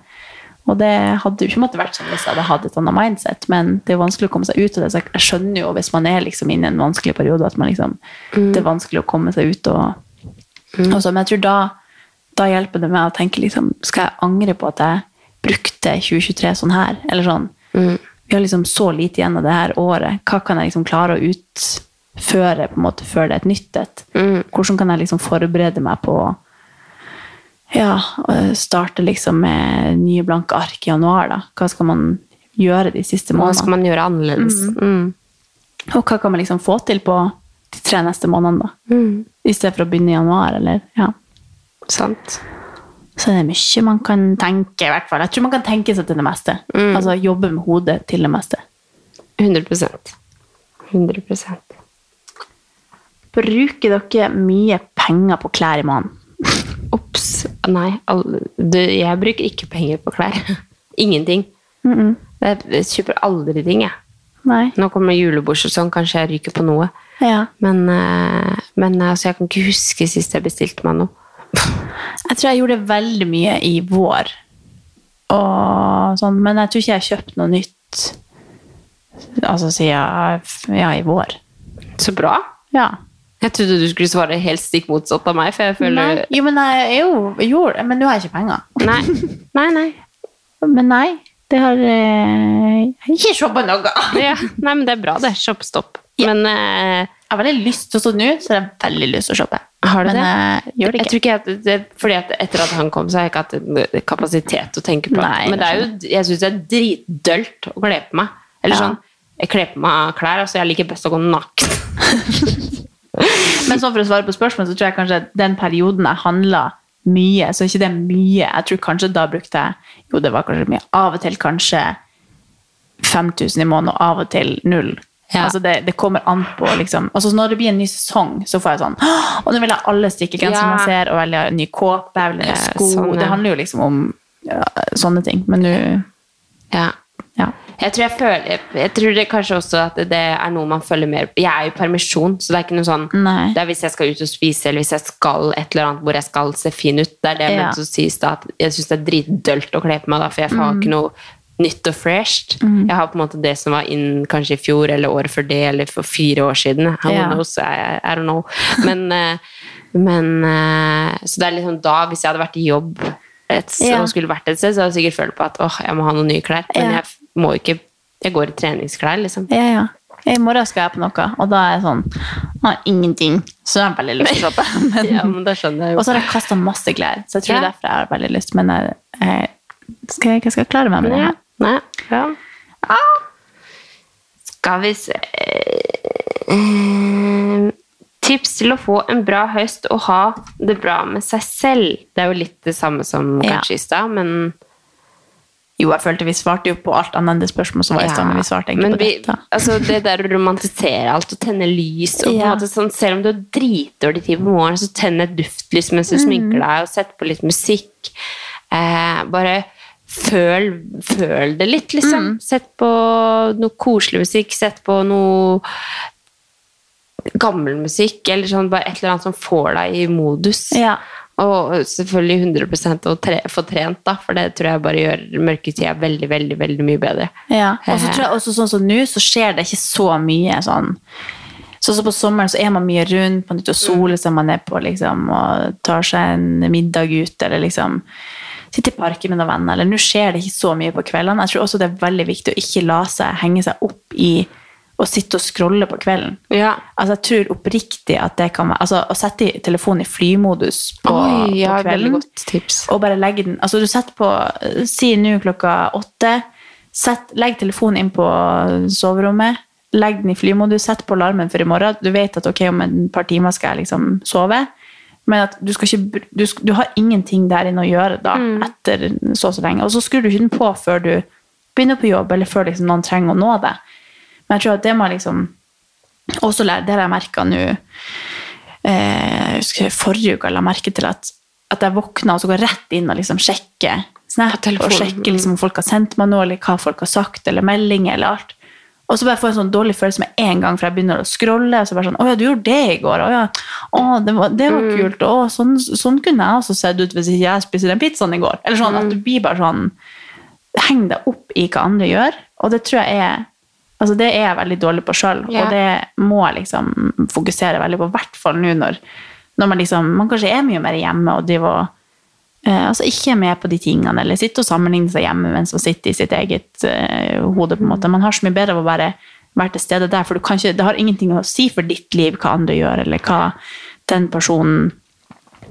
Og det hadde jo ikke måttet vært sånn hvis jeg hadde hatt et annet mindset, men det er jo vanskelig å komme seg ut av det. Så jeg- skjønner jo hvis man er liksom inne i en vanskelig periode, at man liksom, det er vanskelig å komme seg ut. Og, og så, men jeg tror da, da hjelper det med å tenke liksom, skal jeg angre på at jeg brukte 2023 sånn her? Eller sånn, vi har liksom så lite igjen av det her året. Hva kan jeg liksom klare å utføre på en måte før det er et nytt et? Hvordan kan jeg liksom forberede meg på ja, å starte liksom med nye blanke ark i januar, da. Hva skal man gjøre de siste månedene? Hva skal man gjøre annerledes? Mm. Og hva kan man liksom få til på de tre neste månedene, da? Mm. I stedet for å begynne i januar, eller ja. Sant. Så det er mye man kan tenke, i hvert fall. Jeg tror man kan tenke seg til det meste. Mm. Altså jobbe med hodet til det meste. 100% 100 Bruker dere mye penger på klær i måneden? Ops. Nei, jeg bruker ikke penger på klær. Ingenting. Mm-mm. Jeg, jeg kjøper aldri ting, jeg. Nei. Nå kommer julebordsesong, kanskje jeg ryker på noe. Ja. Men, eh, men altså, jeg kan ikke huske sist jeg bestilte meg noe. Jeg tror jeg gjorde veldig mye i vår. Og sånn, men jeg tror ikke jeg har kjøpt noe nytt altså siden ja, i vår. Så bra. Ja. Jeg trodde du skulle svare helt stikk motsatt av meg, for jeg føler Nei, jo, men jeg jo, jo, Men nå har ikke penger. Nei, nei. nei. Men nei, det har eh, har ikke shoppa noe. Ja, nei, men det er bra, det. Shopstopp. Men eh, Jeg har veldig lyst til å stå nå, så har jeg veldig lyst til å shoppe. har du Men det? jeg gjør det Jeg tror ikke at det, fordi at etter at han kom, så har jeg ikke hatt kapasitet til å tenke på det. Nei, Men det er jo, jeg syns det er dritdølt å kle på meg. Eller Ja. sånn, jeg kler på meg klær, altså jeg liker best å gå naken. Men sånn for å svare på spørsmålet, så tror jeg kanskje den perioden jeg handla mye, så er ikke det mye. Jeg tror kanskje da brukte jeg Jo, det var kanskje mye. Av og til kanskje 5000 i måneden, og av og til null. Ja. Altså det, det kommer an på, liksom. Altså når det blir en ny sesong, så får jeg sånn Og nå vil jeg alle strikkegensere Ja. man ser, og velge ny kåpe, jeg vil ha sko. sånn, ja. Det handler jo liksom om ja, sånne ting. Men nå Ja. Ja. Jeg tror, jeg, føler, jeg tror det kanskje også at det er noe man følger mer Jeg er jo i permisjon, så det er ikke noe sånn Nei. Det er hvis jeg skal ut og spise, eller hvis jeg skal et eller annet hvor jeg skal se fin ut. Det er det jeg Ja. mente å si i stad, jeg syns det er dritdølt å kle på meg, da, for jeg har Mm. ikke noe nytt og fresht. Jeg har på en måte det som var inn kanskje i fjor, eller året før det, eller for fire år siden. Who Ja. knows? I, I don't know. Men, eh, men eh, Så det er liksom da, hvis jeg hadde vært i jobb et, Ja. og skulle vært et sted, så hadde jeg sikkert følt på at åh, jeg må ha noen nye klær. Men Ja. jeg må ikke Jeg går i treningsklær, liksom. Ja, ja. I morgen skal jeg på noe, og da er jeg sånn ah, Ingenting. Så jeg har veldig lyst til å shoppe. Men, Ja, men da skjønner jeg jo. og så har jeg kasta masse klær, så jeg tror det Ja. er derfor jeg har veldig lyst. Men jeg, jeg, skal, jeg skal klare meg med det. Nei, ja. Skal vi se Eh, Tips til å få en bra høst og ha det bra med seg selv. Det er jo litt det samme som kanskje i stad, men Jo, jeg følte vi svarte jo på alt annet enn det spørsmålet som var i stad, men vi svarte egentlig Men på vi- dette. Altså det der å romantisere alt og tenne lys og på en måte sånn, Selv om du har dritdårlig tid på morgenen, så tenn et duftlys mens du Mm. sminker deg, og sett på litt musikk. Eh, bare føl, føl det litt, liksom. Mm. Sett på noe koselig musikk, sett på noe gammel musikk, eller sånn bare et eller annet som får deg i modus. Ja. Og selvfølgelig 100 å tre, få trent, da, for det tror jeg bare gjør mørketida veldig, veldig, veldig mye bedre. Ja, og så tror jeg også sånn som nå, så skjer det ikke så mye sånn Sånn som på sommeren så er man mye rundt, man er og soler seg, man er på liksom og tar seg en middag ut, eller liksom sitter i parken med noen venner, eller nå skjer det ikke så mye på kveldene. Jeg tror også det er veldig viktig å ikke la seg henge seg opp i å sitte og scrolle på kvelden. Ja. Altså, jeg tror oppriktig at det kan være Altså, å sette telefonen i flymodus på, Oi, ja, på kvelden og bare legge den Altså, du setter på Si nå klokka åtte. Sett, legg telefonen inn på soverommet. Legg den i flymodus. Sett på alarmen for i morgen. Du vet at ok, om et par timer skal jeg liksom sove. Men at du, ikke, du, du har ingenting der inne å gjøre da, etter så og så lenge. Og så skrur du ikke den på før du begynner på jobb, eller før liksom noen trenger å nå deg. Men jeg tror at det må liksom også lære, det har jeg merka nå eh, husker Forrige uke la jeg merke til at, at jeg våkna og så går rett inn og liksom sjekker Snap og sjekker liksom om folk har sendt meg noe, eller hva folk har sagt, eller meldinger, eller alt. Og så bare får jeg en sånn dårlig følelse med en gang, for jeg begynner å scrolle. og så bare sånn, 'Å ja, du gjorde det i går.' 'Å ja, å, det var, det var kult.' 'Å, sånn, sånn kunne jeg også sett ut hvis ikke jeg spiste den pizzaen i går.' Eller sånn at du blir bare sånn Heng deg opp i hva andre gjør. Og det tror jeg er Altså det er jeg veldig dårlig på sjøl, Ja. og det må jeg liksom fokusere veldig på. I hvert fall nå når, når man liksom Man kanskje er mye mer hjemme og driver og eh, altså ikke er med på de tingene, eller sitter og sammenligner seg hjemme mens man sitter i sitt eget eh, hode. på en måte. Man har så mye bedre av å bare være til stede der, for du kan ikke, det har ingenting å si for ditt liv hva andre gjør, eller hva den personen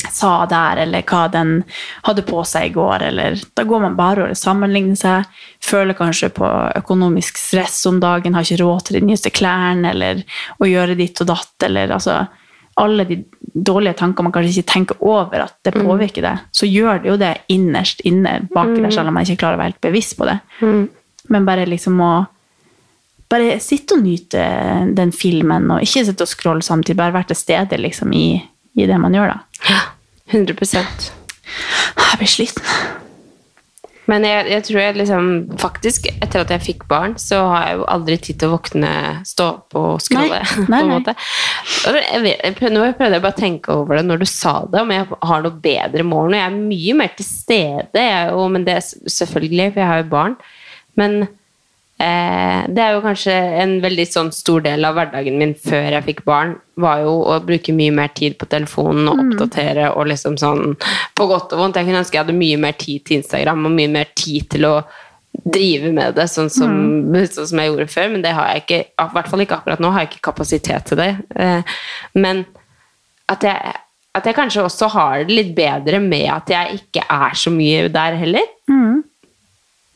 sa der, eller hva den hadde på seg i går. Eller, da går man bare og sammenligner seg, føler kanskje på økonomisk stress om dagen, har ikke råd til de nyeste klærne, eller å gjøre ditt og datt, eller altså alle de dårlige tankene man kanskje ikke tenker over at det påvirker deg, så gjør det jo det innerst inne bak der, selv om man ikke klarer å være helt bevisst på det. Men bare liksom å bare sitte og nyte den filmen, og ikke sitte og scrolle samtidig, bare være til stede liksom, i, i det man gjør, da. Ja, 100 Jeg blir sliten. Men jeg, jeg tror jeg liksom Faktisk, etter at jeg fikk barn, så har jeg jo aldri tid til å våkne, stå opp og skrolle. Nei, nei, på en nei. måte. Jeg vet, jeg nå prøvde jeg bare å tenke over det når du sa det, om jeg har noe bedre mål nå. Jeg er mye mer til stede, jeg, jo, men det er selvfølgelig, for jeg har jo barn. Men eh, det er jo kanskje en veldig sånn stor del av hverdagen min før jeg fikk barn, var jo å bruke mye mer tid på telefonen og oppdatere og liksom sånn på godt og vondt. Jeg kunne ønske jeg hadde mye mer tid til Instagram og mye mer tid til å drive med det sånn som, sånn som jeg gjorde før, men det har jeg ikke, i hvert fall ikke akkurat nå, har jeg ikke kapasitet til det. Eh, Men at jeg, at jeg kanskje også har det litt bedre med at jeg ikke er så mye der heller.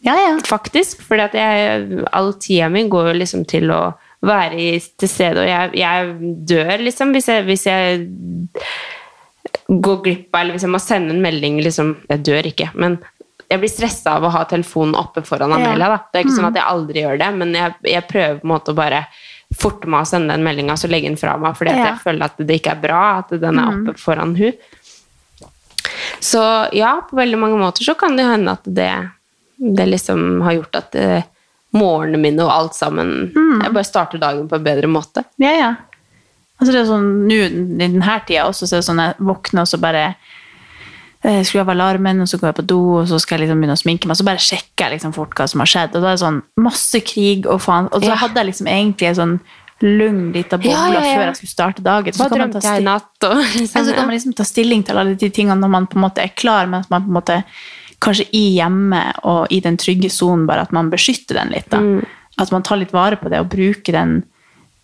Ja, ja. Faktisk. For all tida mi går jo liksom til å være til stede, og jeg, jeg dør liksom hvis jeg, hvis jeg går glipp av, eller hvis jeg må sende en melding liksom, Jeg dør ikke, men jeg blir stressa av å ha telefonen oppe foran. Amelia. Da. Det er ikke sånn at jeg aldri gjør det, men jeg, jeg prøver på en måte å bare forte meg å sende den meldinga, så legge den fra meg, fordi Ja. jeg føler at det ikke er bra at den er oppe foran hun. Så ja, på veldig mange måter så kan det hende at det, det liksom har gjort at eh, morgenene mine og alt sammen Jeg bare starter dagen på en bedre måte. Ja, ja. Altså det er sånn, nå i denne tida også, så er det sånn jeg våkner og så bare eh, skrur av alarmen, og så går jeg på do, og så skal jeg liksom begynne å sminke meg, så bare sjekker jeg liksom fort hva som har skjedd, og da er det sånn masse krig og faen, og så Ja. hadde jeg liksom egentlig en sånn lugn lita boble Ja, ja, ja. før jeg skulle starte dagen. Så, kan man natt? Og, liksom, så kan man liksom ta stilling til alle de tingene når man på en måte er klar, mens man på en måte kanskje i hjemme og i den trygge sonen, bare at man beskytter den litt. da. At man tar litt vare på det og bruker den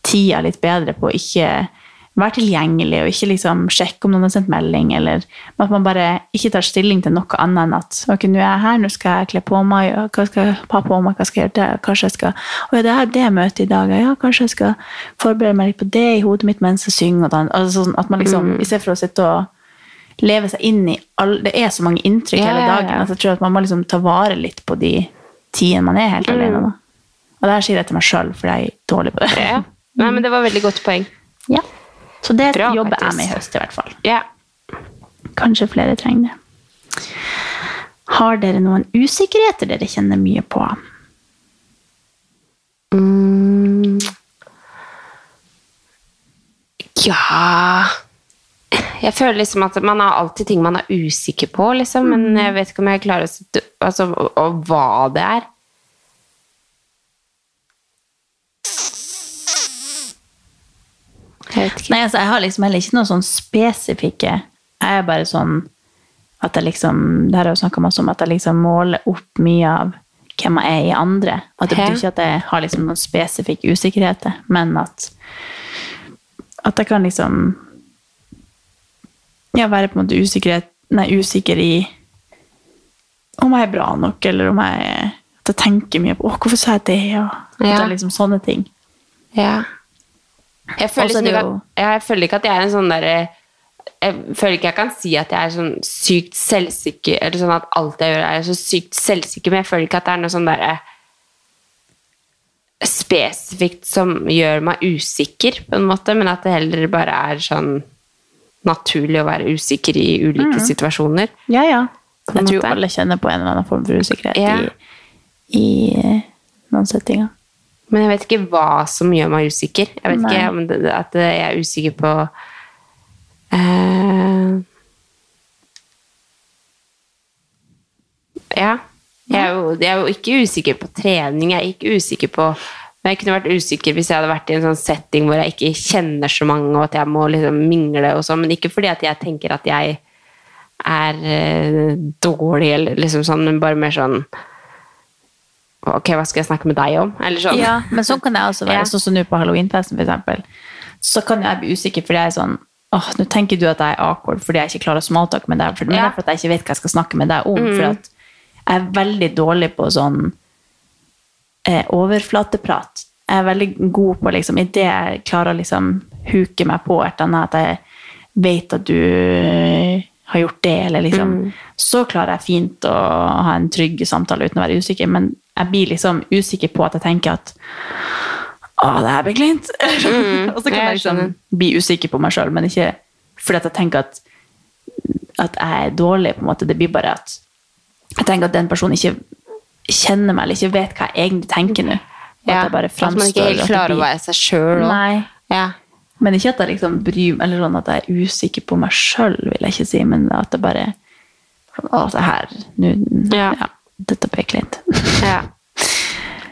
tida litt bedre på å ikke være tilgjengelig og ikke liksom sjekke om noen har sendt melding, eller at man bare ikke tar stilling til noe annet enn at ok, nå er jeg her, nå skal jeg kle på meg, hva skal jeg ha på meg, hva skal jeg gjøre der, kanskje jeg skal Å ja, det er det møtet i dag, ja, kanskje jeg skal forberede meg litt på det i hodet mitt mens jeg synger, og dan- altså, sånn at man liksom, i stedet for å sitte og leve seg inn i all, Det er så mange inntrykk Ja, hele dagen ja. at jeg tror at man må liksom ta vare litt på de tidene man er helt alene. Da. Og det her sier jeg til meg sjøl, for jeg er dårlig på det. ja. Nei, men det var veldig godt poeng. Ja. Så det Bra, jobber jeg med i høst, i hvert fall. Ja. Kanskje flere trenger det. Har dere noen usikkerheter dere kjenner mye på? Mm. Ja Jeg føler liksom at man har alltid ting man er usikker på, liksom, men jeg vet ikke om jeg klarer å Altså, og, hva det er. Jeg vet ikke. Nei, altså, jeg har liksom heller ikke noe sånn spesifikke. Jeg er bare sånn at jeg liksom Det har jeg snakka masse om, at jeg liksom måler opp mye av hvem jeg er i andre. At det betyr ikke at jeg har liksom noen spesifikk usikkerhet, men at at jeg kan liksom ja, være på en måte usikkerhet, nei, usikker i om jeg er bra nok, eller om jeg at jeg tenker mye på å, hvorfor sa jeg det, og Ja. det er liksom sånne ting. Ja. Jeg føler, er liksom ikke at, jeg føler ikke at jeg er en sånn derre Jeg føler ikke jeg kan si at jeg er sånn sykt selvsikker, eller sånn at alt jeg gjør er så sykt selvsikker, men jeg føler ikke at det er noe sånn derre spesifikt som gjør meg usikker, på en måte, men at det heller bare er sånn naturlig å være usikker i ulike situasjoner. Ja, ja. Jeg tror alle kjenner på en eller annen form for usikkerhet Ja. i, i noen settinger. Men jeg vet ikke hva som gjør meg usikker. Jeg vet Nei. ikke om det, at jeg er usikker på eh, Ja. Jeg er, jo, jeg er jo ikke usikker på trening. Jeg er ikke usikker på men jeg kunne vært usikker hvis jeg hadde vært i en sånn setting hvor jeg ikke kjenner så mange, og at jeg må liksom mingle og sånn, men ikke fordi at jeg tenker at jeg er eh, dårlig, eller liksom sånn, men bare mer sånn Ok, hva skal jeg snakke med deg om? Eller sånn. Ja, men sånn kan jeg også være. Ja. Sånn som nå på halloweenfesten, eksempel. Så kan jeg bli usikker fordi jeg er sånn Åh, nå tenker du at jeg er awkward fordi jeg ikke klarer å smalltalke med deg. For, Ja. for at jeg ikke vet hva jeg skal snakke med deg om. Mm. For at jeg er veldig dårlig på sånn eh, overflateprat. Jeg er veldig god på liksom, idet jeg klarer å liksom huke meg på et eller annet, at jeg vet at du eh, har gjort det, eller liksom Mm. Så klarer jeg fint å ha en trygg samtale uten å være usikker, men jeg blir liksom usikker på at jeg tenker at å, det her blir kleint. og så kan Mm. jeg jeg liksom bli usikker på meg sjøl, men ikke fordi at jeg tenker at at jeg er dårlig, på en måte. Det blir bare at jeg tenker at den personen ikke kjenner meg, eller ikke vet hva jeg egentlig tenker nå. Ja, at at man ikke er helt klar over å være seg sjøl. Ja. Men ikke at jeg liksom bryr meg, eller sånn at jeg er usikker på meg sjøl, vil jeg ikke si, men at det bare sånn, Å, det her nå ja. Dette ble kleint. ja.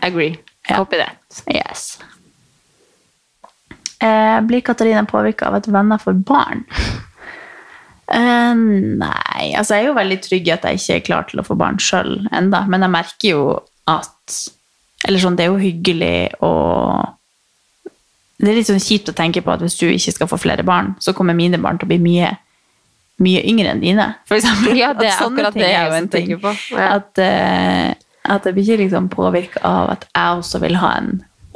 Agree. Copy det. Yes. Eh, blir Katarina påvirka av at venner får barn? Eh, nei, altså jeg er jo veldig trygg i at jeg ikke er klar til å få barn sjøl enda, men jeg merker jo at Eller sånn, det er jo hyggelig å Det er litt sånn kjipt å tenke på at hvis du ikke skal få flere barn, så kommer mine barn til å bli mye mye yngre enn dine, for eksempel. Ja, det er At sånne akkurat ting det er jeg jo en ting. på. Ja. At, uh, at jeg blir ikke liksom påvirka av at jeg også vil ha en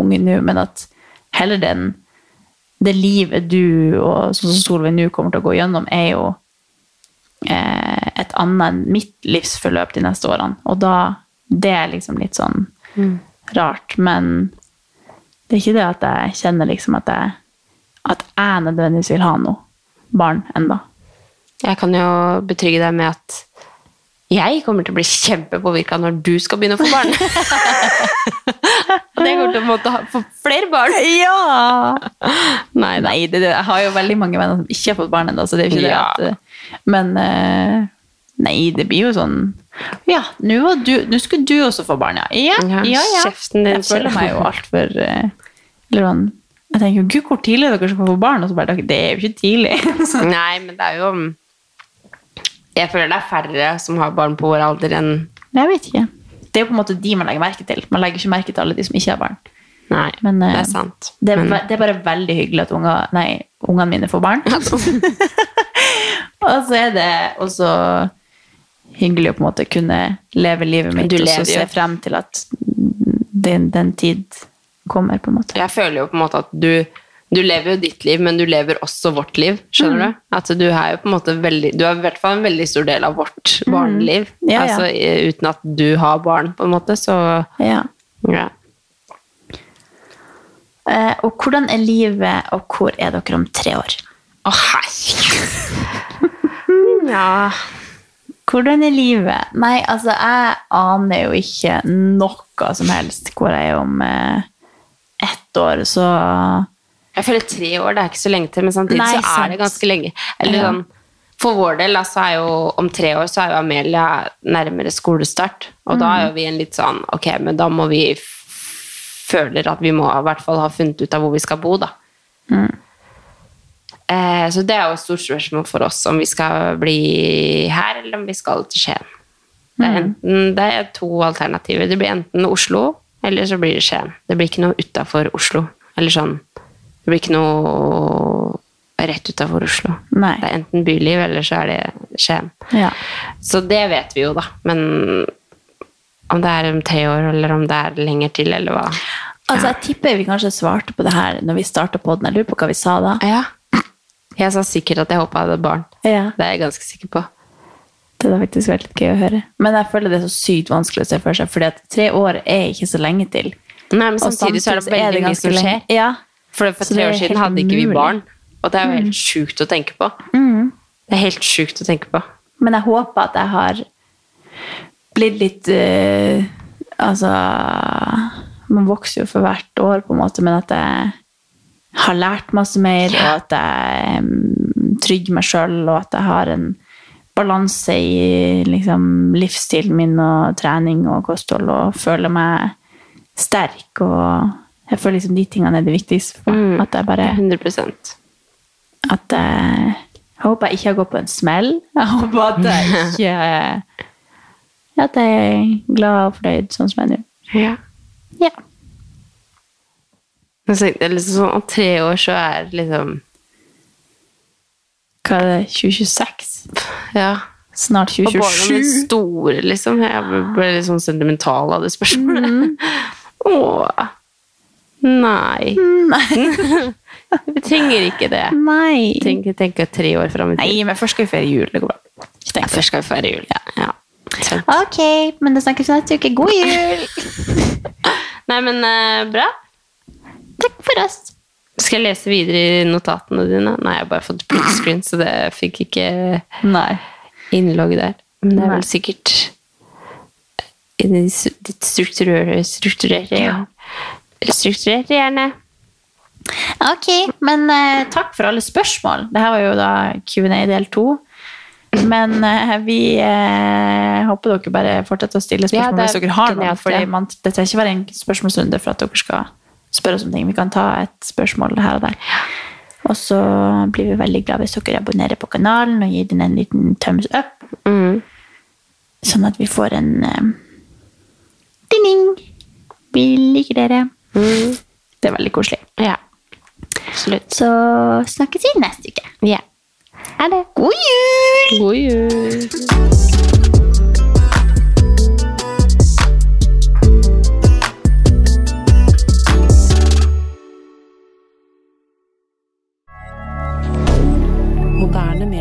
unge nå, men at heller den det livet du og sånn som Solveig nå kommer til å gå gjennom, er jo et annet enn mitt livsforløp de neste årene. Og da Det er liksom litt sånn rart. Men det er ikke det at jeg kjenner liksom at jeg, at jeg nødvendigvis vil ha noe barn enda. Jeg kan jo betrygge deg med at jeg kommer til å bli kjempepåvirka når du skal begynne å få barn. Og det kommer til å måtte få flere barn. Ja! Nei, Nei, det, det, jeg har jo veldig mange venner som ikke har fått barn ennå, så det er jo ikke Ja. det at Men eh, Nei, det blir jo sånn Ja, nå skulle du også få barn, ja. Ja, Ja, ja. Jeg føler meg jo altfor uh, Eller sånn Jeg tenker jo, gud, hvor tidlig dere skal få barn? Og så bare, det er jo ikke tidlig. Nei, men det er jo Jeg føler det er færre som har barn på vår alder enn Jeg vet ikke. Det er jo på en måte de man legger merke til. Man legger ikke merke til alle de som ikke har barn. Nei, Men, eh, det er sant. Det er, Men- det er bare veldig hyggelig at nei, ungene mine får barn. og så er det også hyggelig å på en måte kunne leve livet mitt og så se frem til at den, den tid kommer, på en måte. Jeg føler jo på en måte at du du lever jo ditt liv, men du lever også vårt liv. Skjønner Mm. du? At du er jo på en måte veldig Du er i hvert fall en veldig stor del av vårt barneliv. Mm. Ja, ja. Altså, uten at du har barn, på en måte, så Ja. ja. Eh, og hvordan er livet, og hvor er dere om tre år? Å, herregud. ja. Hvordan er livet? Nei, altså, jeg aner jo ikke noe som helst hvor jeg er om eh, ett år, så Jeg føler tre år, det er ikke så lenge til, men samtidig Nei, så er sant. det ganske lenge. Eller sånn, for vår del, altså, så er jo om tre år så er jo Amelia nærmere skolestart. Og da Mm. er jo vi en litt sånn Ok, men da må vi føler at vi må i hvert fall ha funnet ut av hvor vi skal bo, da. Mm. Eh, så det er jo et stort spørsmål for oss om vi skal bli her, eller om vi skal til Skien. Det er, Mm. enten, det er to alternativer. Det blir enten Oslo, eller så blir det Skien. Det blir ikke noe utafor Oslo. Eller sånn Det blir ikke noe rett utafor Oslo. Nei. Det er enten byliv, eller så er det Skien. ja. Så det vet vi jo, da. Men om det er om tre år, eller om det er lenger til, eller hva. Altså, jeg tipper vi kanskje svarte på det her når vi starta podden. Jeg lurer på hva vi sa da. Ja. Jeg sa sikkert at jeg håpa jeg hadde barn. Ja. Det er jeg ganske sikker på. Det hadde faktisk vært litt gøy å høre. Men jeg føler det er så sykt vanskelig å se for seg, fordi at tre år er ikke så lenge til. Nei, men samtidig så er det veldig mye som skjer. Ja. For for tre år siden hadde ikke vi barn. Og det er jo Mm. helt sjukt å tenke på. Mm. Det er helt sjukt å tenke på. Men jeg håper at jeg har blitt litt eh, Altså Man vokser jo for hvert år, på en måte, men at jeg har lært masse mer, og at jeg er mm, trygg meg sjøl, og at jeg har en balanse i liksom, livsstilen min og trening og kosthold, og føler meg sterk. Og jeg føler liksom de tingene er det viktigste for meg. At jeg bare 100 at jeg, jeg håper jeg ikke har gått på en smell. Jeg håper at jeg ikke At jeg er glad og fornøyd sånn som jeg er nå. Ja. Ja. Men så, det er liksom sånn, om tre år så er det liksom Hva er det? 2026? Ja. Snart Og barna mine store, liksom. Jeg ble litt sånn sentimental av det spørsmålet. Mm. Åh. Nei. Vi trenger ikke det. Nei. Tenk, tenk tre år fram i tid. Nei, men først skal vi feire jul. Det går bra. Det. Først skal vi feire jul. Ja. ja. Ok, men det snakkes neste uke. God jul! Nei, men uh, bra. Takk for oss. Skal jeg lese videre i notatene dine? Nei, jeg har bare fått print screen, så det fikk ikke Nei. innlogg der. Men det er vel sikkert i ditt strukturerte Strukturerte Strukturerte hjerne. Ok, men eh, takk for alle spørsmål. Dette var jo da Q&A del to. Men eh, vi eh, håper dere bare fortsetter å stille spørsmål er hvis dere har noen. genialt, Fordi ja. man, det trenger ikke være en spørsmålsrunde for at dere skal spørre oss om ting. Vi kan ta et spørsmål her og der. Og så blir vi veldig glad hvis dere abonnerer på kanalen og gir den en liten thumbs up. Mm. Sånn at vi får en eh, ding-ding. Vi liker dere. Mm. Det er veldig koselig. Ja. Absolutt. Så snakkes vi neste uke. Ja. Ha det. God jul! God jul!